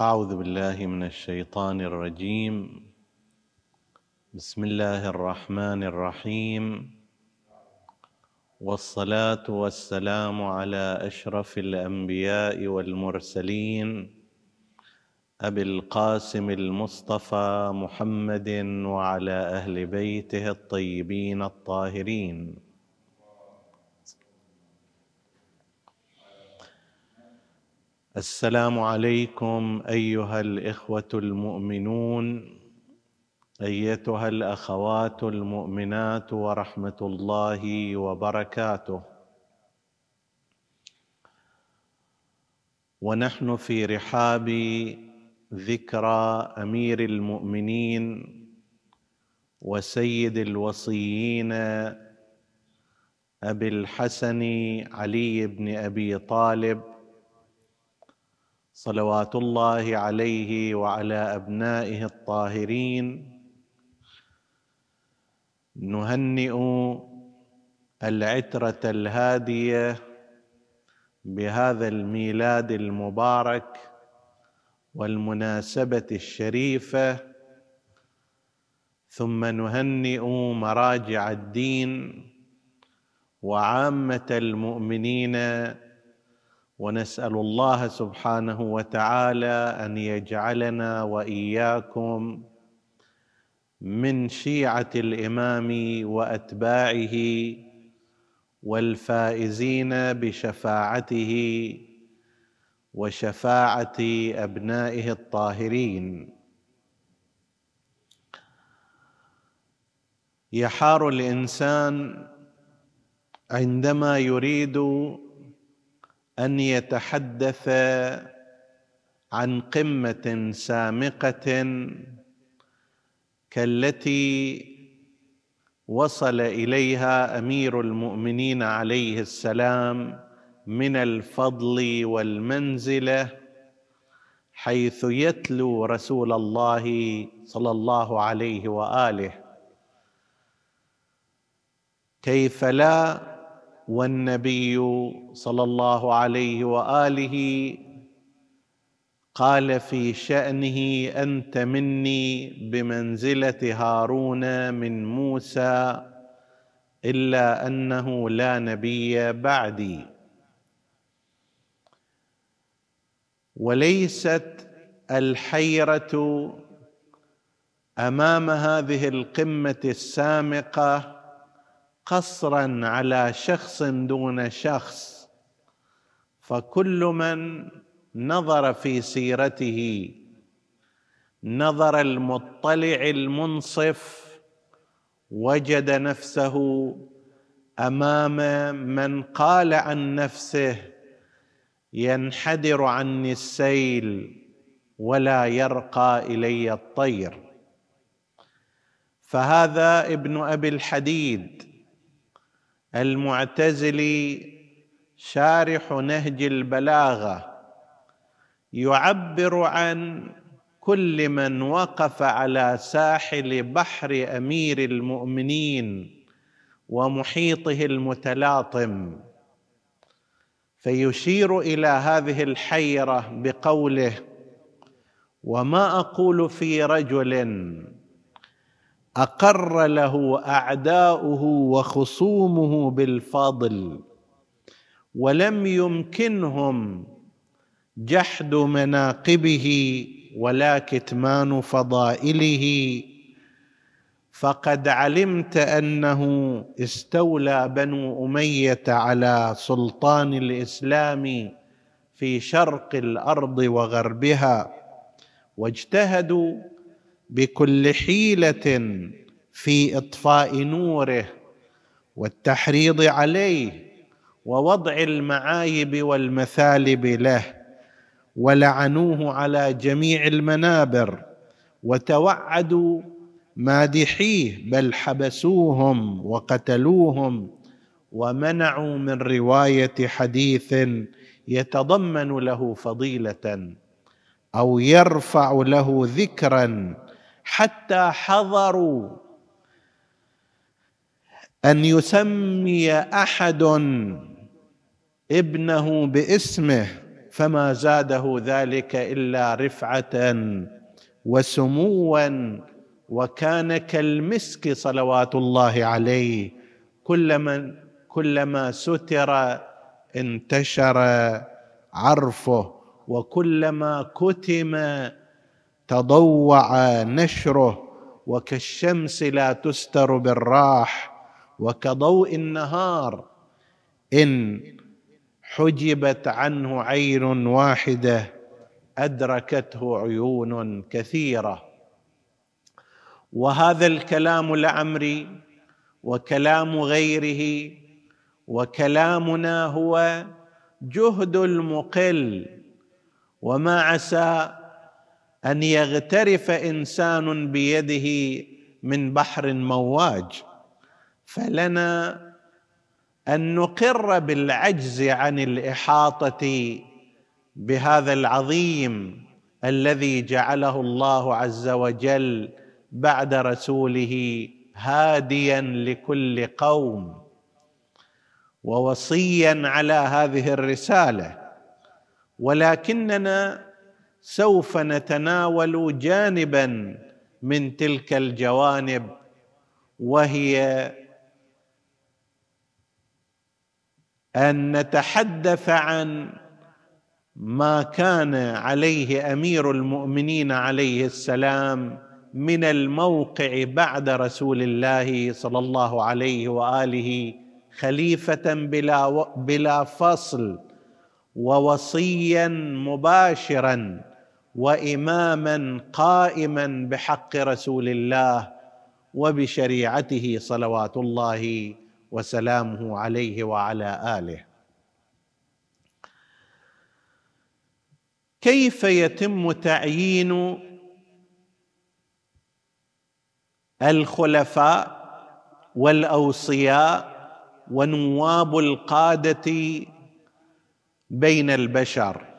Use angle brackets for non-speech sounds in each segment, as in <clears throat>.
أعوذ بالله من الشيطان الرجيم. بسم الله الرحمن الرحيم. والصلاة والسلام على أشرف الأنبياء والمرسلين. أبي القاسم المصطفى محمد وعلى أهل بيته الطيبين الطاهرين. السلام عليكم أيها الإخوة المؤمنون أيتها الأخوات المؤمنات ورحمة الله وبركاته. ونحن في رحاب ذكرى أمير المؤمنين وسيد الوصيين أبي الحسن علي بن أبي طالب صلوات الله عليه وعلى أبنائه الطاهرين. نهنئ العترة الهادية بهذا الميلاد المبارك والمناسبة الشريفة. ثم نهنئ مراجع الدين وعامة المؤمنين ونسأل الله سبحانه وتعالى أن يجعلنا وإياكم من شيعة الإمام وأتباعه والفائزين بشفاعته وشفاعة أبنائه الطاهرين. يحار الإنسان عندما يريد أن يتحدث عن قمة سامقة كالتي وصل إليها أمير المؤمنين عليه السلام من الفضل والمنزلة حيث يتلو رسول الله صلى الله عليه وآله كيف لا والنبي صلى الله عليه وآله قال في شأنه أنت مني بمنزلة هارون من موسى إلا أنه لا نبي بعدي. وليست الحيرة أمام هذه القمة السامقة قصرا على شخص دون شخص فكل من نظر في سيرته نظر المطلع المنصف وجد نفسه أمام من قال عن نفسه ينحدر عني السيل ولا يرقى إلي الطير. فهذا ابن أبي الحديد المعتزلي شارح نهج البلاغة يعبر عن كل من وقف على ساحل بحر أمير المؤمنين ومحيطه المتلاطم. فيشير إلى هذه الحيرة بقوله وما أقول في رجل أقر له أعداؤه وخصومه بالفضل ولم يمكنهم جحد مناقبه ولا كتمان فضائله فقد علمت أنه استولى بنو أمية على سلطان الإسلام في شرق الأرض وغربها واجتهدوا بكل حيلة في إطفاء نوره والتحريض عليه ووضع المعايب والمثالب له ولعنوه على جميع المنابر وتوعدوا مادحيه بل حبسوهم وقتلوهم ومنعوا من رواية حديث يتضمن له فضيلة أو يرفع له ذكرا حتى حضروا. أن يسمي أحد ابنه باسمه فما زاده ذلك إلا رفعة وسموا وكان كالمسك صلوات الله عليه. كلما كلما ستر انتشر عرفه وكلما كتم تضوع نشره وكالشمس لا تستر بالراح وكضوء النهار إن حجبت عنه عين واحدة أدركته عيون كثيرة. وهذا الكلام العمري وكلام غيره وكلامنا هو جهد المقل وما عسى أن يغترف إنسان بيده من بحر مواج فلنا أن نقر بالعجز عن الإحاطة بهذا العظيم الذي جعله الله عز وجل بعد رسوله هاديا لكل قوم ووصيا على هذه الرسالة. ولكننا سوف نتناول جانبا من تلك الجوانب وهي أن نتحدث عن ما كان عليه أمير المؤمنين عليه السلام من الموقع بعد رسول الله صلى الله عليه وآله خليفة بلا بلا فصل ووصيا مباشرا. وإماما قائما بحق رسول الله وبشريعته صلوات الله وسلامه عليه وعلى آله. كيف يتم تعيين الخلفاء والأوصياء ونواب القادة بين البشر؟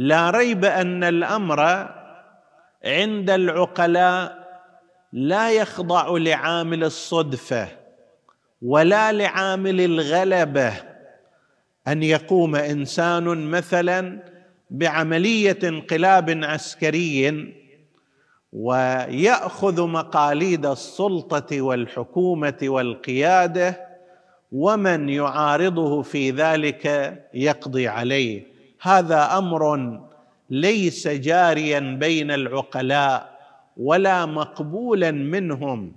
لا ريب أن الأمر عند العقلاء لا يخضع لعامل الصدفة ولا لعامل الغلبة. أن يقوم إنسان مثلا بعملية انقلاب عسكري ويأخذ مقاليد السلطة والحكومة والقيادة ومن يعارضه في ذلك يقضي عليه. هذا أمر ليس جاريا بين العقلاء ولا مقبولا منهم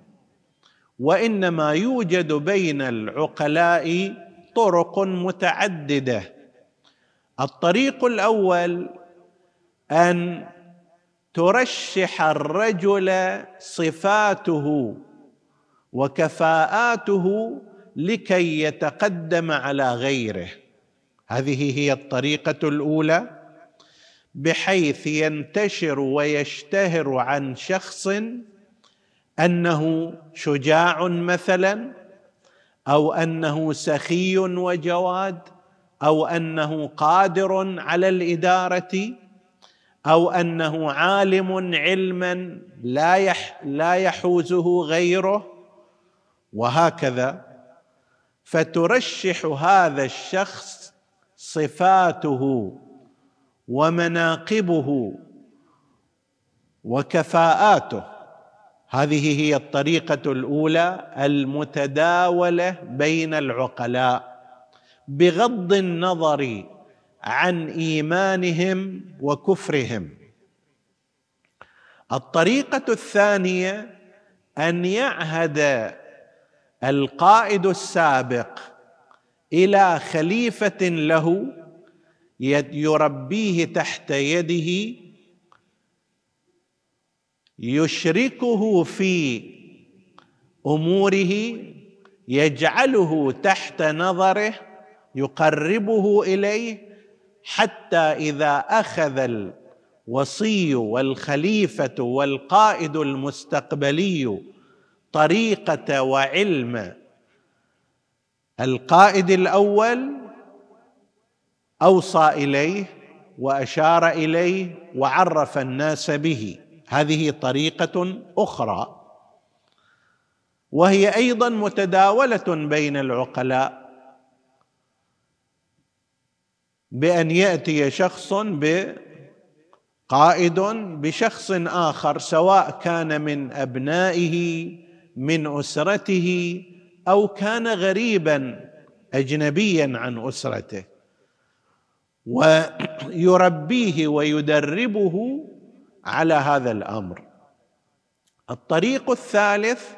وإنما يوجد بين العقلاء طرق متعددة. الطريق الأول أن ترشح الرجل صفاته وكفاءاته لكي يتقدم على غيره. هذه هي الطريقة الأولى بحيث ينتشر ويشتهر عن شخص أنه شجاع مثلا أو أنه سخي وجواد أو أنه قادر على الإدارة أو أنه عالم علما لا يح لا يحوزه غيره وهكذا. فترشح هذا الشخص صفاته ومناقبه وكفاءاته. هذه هي الطريقة الأولى المتداولة بين العقلاء. بغض النظر عن إيمانهم وكفرهم. الطريقة الثانية أن يعهد القائد السابق إلى خليفة له يربيه تحت يده يشركه في أموره يجعله تحت نظره يقربه إليه حتى إذا أخذ الوصي والخليفة والقائد المستقبلي طريقة وعلم القائد الأول أوصى إليه وأشار إليه وعرف الناس به. هذه طريقة أخرى. وهي أيضا متداولة بين العقلاء. بأن يأتي شخص قائد بشخص آخر سواء كان من أبنائه من أسرته أو كان غريبا اجنبيا عن أسرته. ويربيه ويدربه على هذا الأمر. الطريق الثالث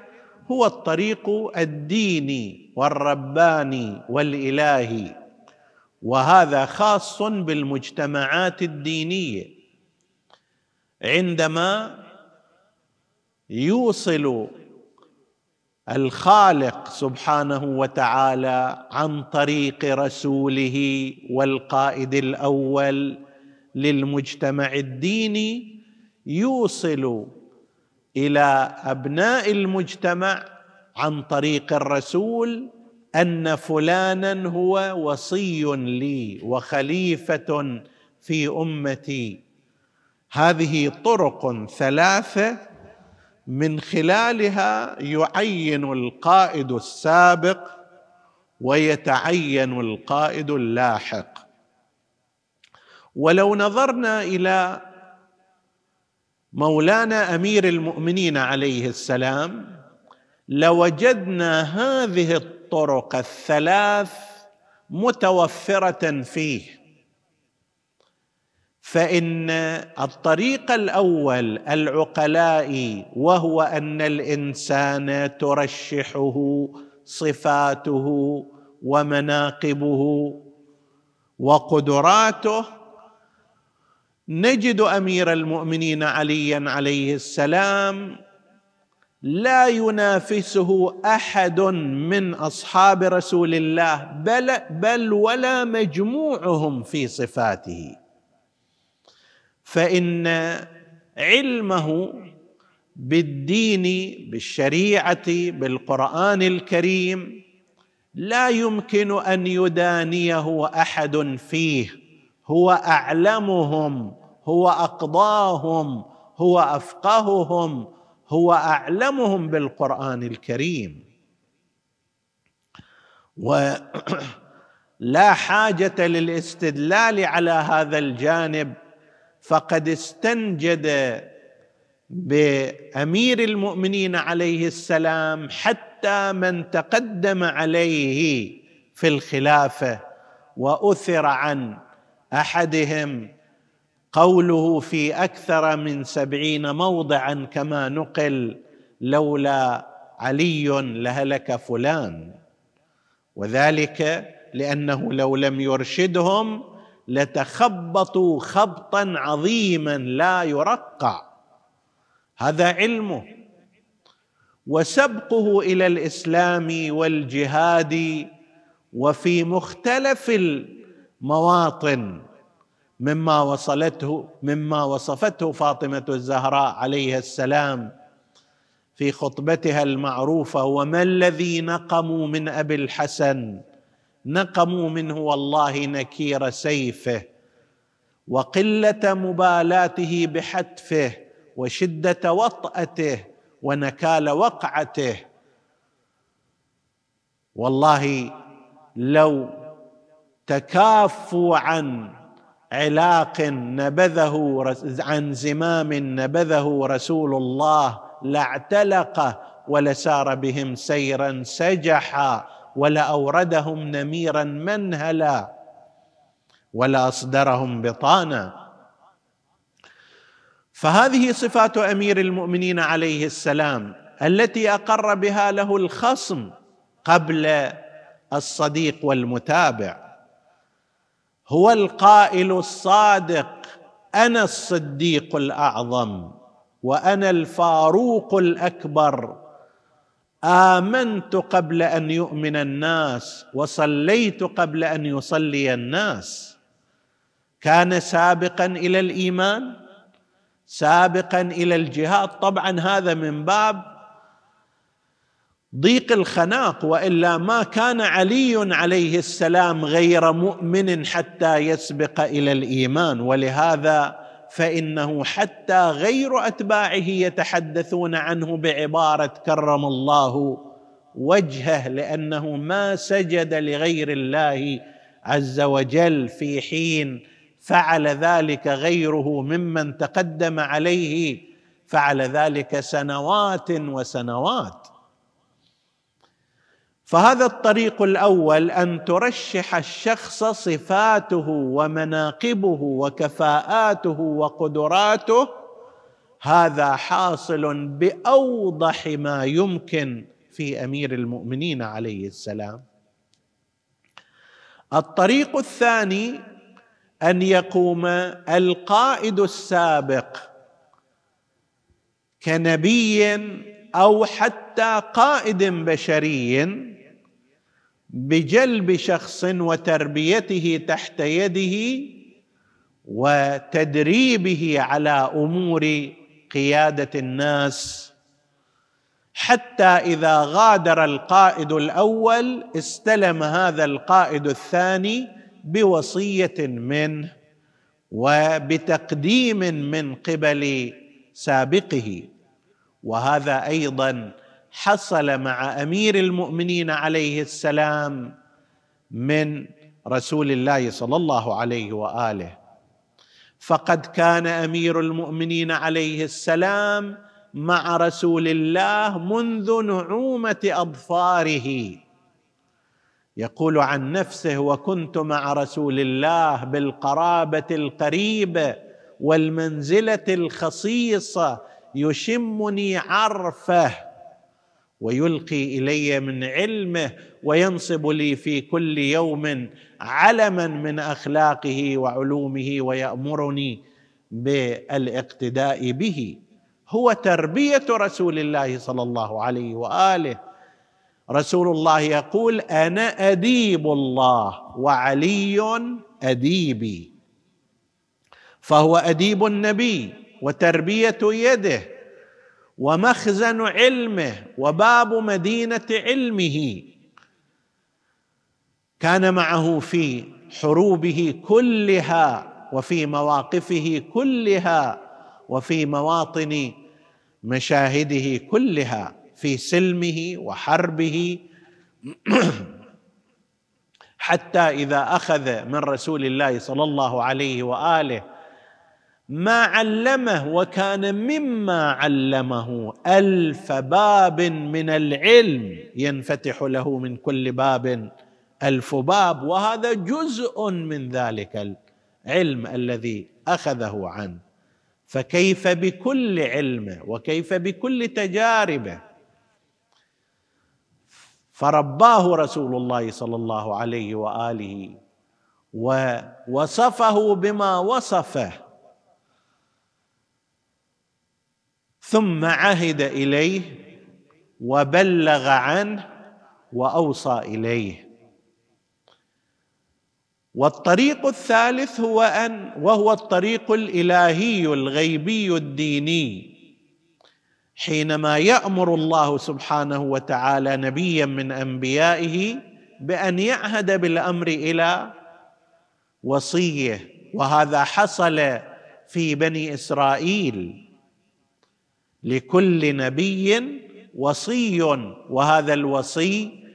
هو الطريق الديني والرباني والإلهي. وهذا خاص بالمجتمعات الدينية. عندما يوصل الخالق سبحانه وتعالى عن طريق رسوله والقائد الأول للمجتمع الديني يوصل إلى أبناء المجتمع عن طريق الرسول أن فلانا هو وصي لي وخليفة في أمتي. هذه طرق ثلاثة من خلالها يعين القائد السابق ويتعين القائد اللاحق. ولو نظرنا إلى مولانا أمير المؤمنين عليه السلام لوجدنا هذه الطرق الثلاث متوفرة فيه. فإن الطريق الأول العقلاء وهو أن الإنسان ترشحه صفاته ومناقبه وقدراته. نجد أمير المؤمنين عليا عليه السلام لا ينافسه أحد من أصحاب رسول الله بل بل ولا مجموعهم في صفاته. فإن علمه بالدين بالشريعة بالقرآن الكريم لا يمكن أن يدانيه أحد فيه. هو أعلمهم هو أقضاهم هو أفقههم هو أعلمهم بالقرآن الكريم. ولا <clears throat> حاجة للاستدلال على هذا الجانب فقد استنجد بأمير المؤمنين عليه السلام حتى من تقدم عليه في الخلافة وأثر عن أحدهم. قوله في أكثر من سبعين موضعا كما نقل لولا علي لهلك فلان. وذلك لأنه لو لم يرشدهم لتخبطوا خبطا عظيما لا يرقع هذا علمه. وسبقه إلى الإسلام والجهاد وفي مختلف المواطن مما وصلته مما وصفته فاطمة الزهراء عليها السلام في خطبتها المعروفة وما الذي نقموا من أبي الحسن نقموا منه والله نكير سيفه وقلة مبالاته بحتفه وشدة وطأته ونكال وقعته. والله لو تكافوا عن علاق نبذه عن زمام نبذه رسول الله لاعتلقه ولسار بهم سيرا سجحا. ولأوردهم نميرا منهلا ولأصدرهم بطانا. فهذه صفات أمير المؤمنين عليه السلام التي أقر بها له الخصم قبل الصديق والمتابع. هو القائل الصادق أنا الصديق الأعظم وأنا الفاروق الأكبر. آمنت قبل أن يؤمن الناس وصليت قبل أن يصلي الناس. كان سابقا إلى الإيمان سابقا إلى الجهاد. طبعا هذا من باب ضيق الخناق وإلا ما كان علي عليه السلام غير مؤمن حتى يسبق إلى الإيمان. ولهذا فإنه حتى غير أتباعه يتحدثون عنه بعبارة كرم الله وجهه لأنه ما سجد لغير الله عز وجل في حين فعل ذلك غيره ممن تقدم عليه فعل ذلك سنوات وسنوات. فهذا الطريق الأول أن ترشح الشخص صفاته ومناقبه وكفاءاته وقدراته. هذا حاصل بأوضح ما يمكن في أمير المؤمنين عليه السلام. الطريق الثاني أن يقوم القائد السابق كنبي أو حتى قائد بشري بجلب شخص وتربيته تحت يده وتدريبه على أمور قيادة الناس. حتى إذا غادر القائد الأول استلم هذا القائد الثاني بوصية منه وبتقديم من قبل سابقه. وهذا أيضا حصل مع أمير المؤمنين عليه السلام من رسول الله صلى الله عليه وآله. فقد كان أمير المؤمنين عليه السلام مع رسول الله منذ نعومة أظفاره. يقول عن نفسه وكنت مع رسول الله بالقرابة القريبه والمنزلة الخصيصة يشمني عرفه ويلقي إلي من علمه وينصب لي في كل يوم علما من أخلاقه وعلومه ويأمرني بالإقتداء به. هو تربية رسول الله صلى الله عليه وآله. رسول الله يقول أنا أديب الله وعلي أديبي. فهو أديب النبي. وتربية يده ومخزن علمه وباب مدينة علمه. كان معه في حروبه كلها وفي مواقفه كلها وفي مواطن مشاهده كلها في سلمه وحربه. <clears throat> حتى إذا أخذ من رسول الله صلى الله عليه وآله ما علمه وكان مما علمه ألف باب من العلم ينفتح له من كل باب ألف باب وهذا جزء من ذلك العلم الذي أخذه عنه. فكيف بكل علمه وكيف بكل تجاربه فرباه رسول الله صلى الله عليه وآله ووصفه بما وصفه. ثم عهد إليه وبلغ عنه وأوصى إليه. والطريق الثالث هو أن وهو الطريق الإلهي الغيبي الديني. حينما يأمر الله سبحانه وتعالى نبيا من أنبيائه بأن يعهد بالأمر إلى وصيه وهذا حصل في بني إسرائيل. لكل نبي وصي وهذا الوصي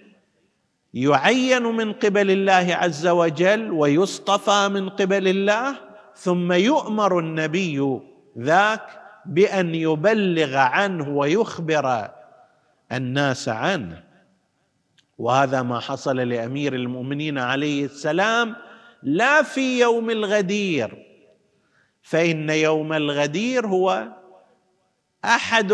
يعين من قبل الله عز وجل ويصطفى من قبل الله ثم يؤمر النبي ذاك بأن يبلغ عنه ويخبر الناس عنه. وهذا ما حصل لأمير المؤمنين عليه السلام لا في يوم الغدير فإن يوم الغدير هو أحد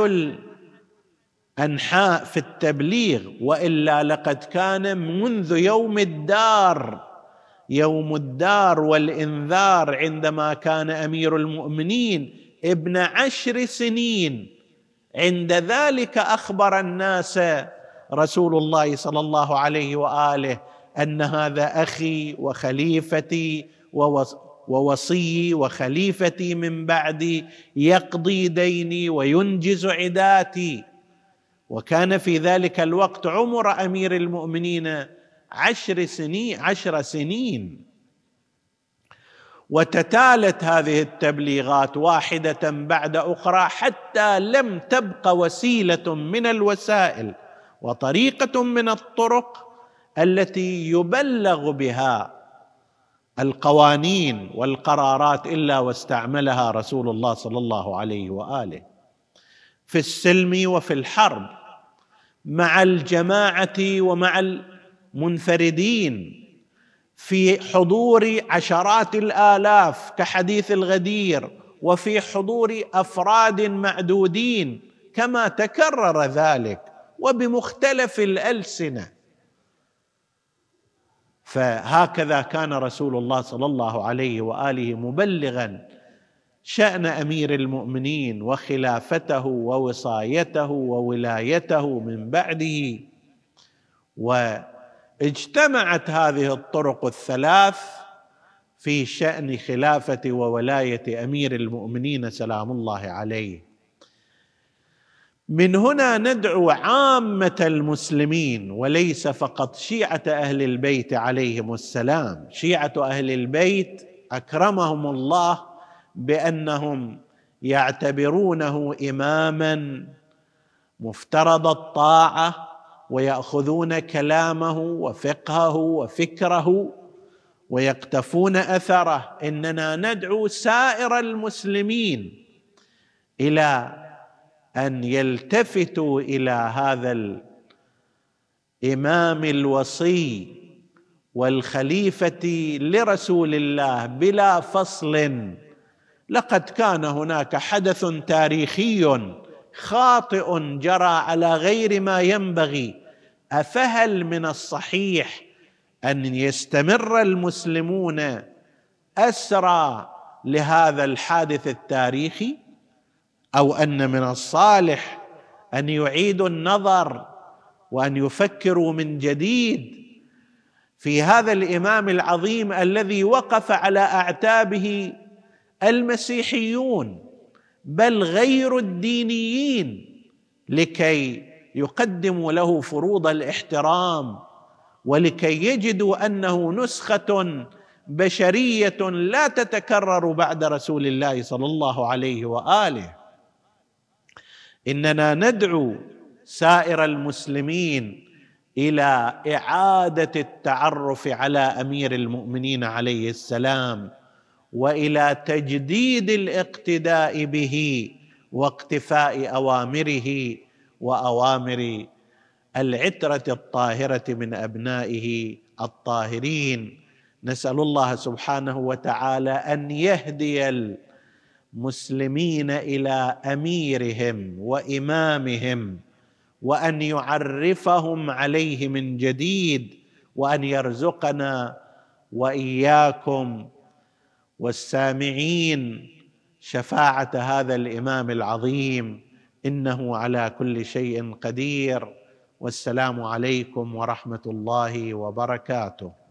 انحاء في التبليغ وإلا لقد كان منذ يوم الدار يوم الدار والإنذار عندما كان أمير المؤمنين ابن عشر سنين. عند ذلك أخبر الناس رسول الله صلى الله عليه وآله أن هذا أخي وخليفتي ووصيي وخليفتي من بعدي يقضي ديني وينجز عداتي. وكان في ذلك الوقت عمر أمير المؤمنين عشر سنين عشر سنين. وتتالت هذه التبليغات واحدة بعد أخرى حتى لم تبق وسيلة من الوسائل وطريقة من الطرق التي يبلغ بها القوانين والقرارات إلا واستعملها رسول الله صلى الله عليه وآله. في السلم وفي الحرب مع الجماعة ومع المنفردين في حضور عشرات الآلاف كحديث الغدير وفي حضور أفراد معدودين كما تكرر ذلك وبمختلف الألسنة. فهكذا كان رسول الله صلى الله عليه وآله مبلغا شأن أمير المؤمنين وخلافته ووصايته وولايته من بعده. واجتمعت هذه الطرق الثلاث في شأن خلافة وولاية أمير المؤمنين سلام الله عليه. من هنا ندعو عامة المسلمين وليس فقط شيعة أهل البيت عليهم السلام. شيعة أهل البيت أكرمهم الله بأنهم يعتبرونه إماما مفترض الطاعة ويأخذون كلامه وفقهه وفكره ويقتفون أثره. إننا ندعو سائر المسلمين إلى أن يلتفتوا إلى هذا الإمام الوصي والخليفة لرسول الله بلا فصل. لقد كان هناك حدث تاريخي خاطئ جرى على غير ما ينبغي. أفهل من الصحيح أن يستمر المسلمون أسرى لهذا الحادث التاريخي؟ أو أن من الصالح أن يعيدوا النظر وأن يفكروا من جديد في هذا الإمام العظيم الذي وقف على أعتابه المسيحيون بل غير الدينيين لكي يقدموا له فروض الاحترام ولكي يجدوا أنه نسخة بشرية لا تتكرر بعد رسول الله صلى الله عليه وآله. إننا ندعو سائر المسلمين إلى إعادة التعرف على أمير المؤمنين عليه السلام وإلى تجديد الاقتداء به واقتفاء أوامره وأوامر العترة الطاهرة من أبنائه الطاهرين. نسأل الله سبحانه وتعالى أن يهدي المسلمين إلى أميرهم وإمامهم وأن يعرفهم عليه من جديد وأن يرزقنا وإياكم. والسامعين شفاعة هذا الإمام العظيم إنه على كل شيء قدير. والسلام عليكم ورحمة الله وبركاته.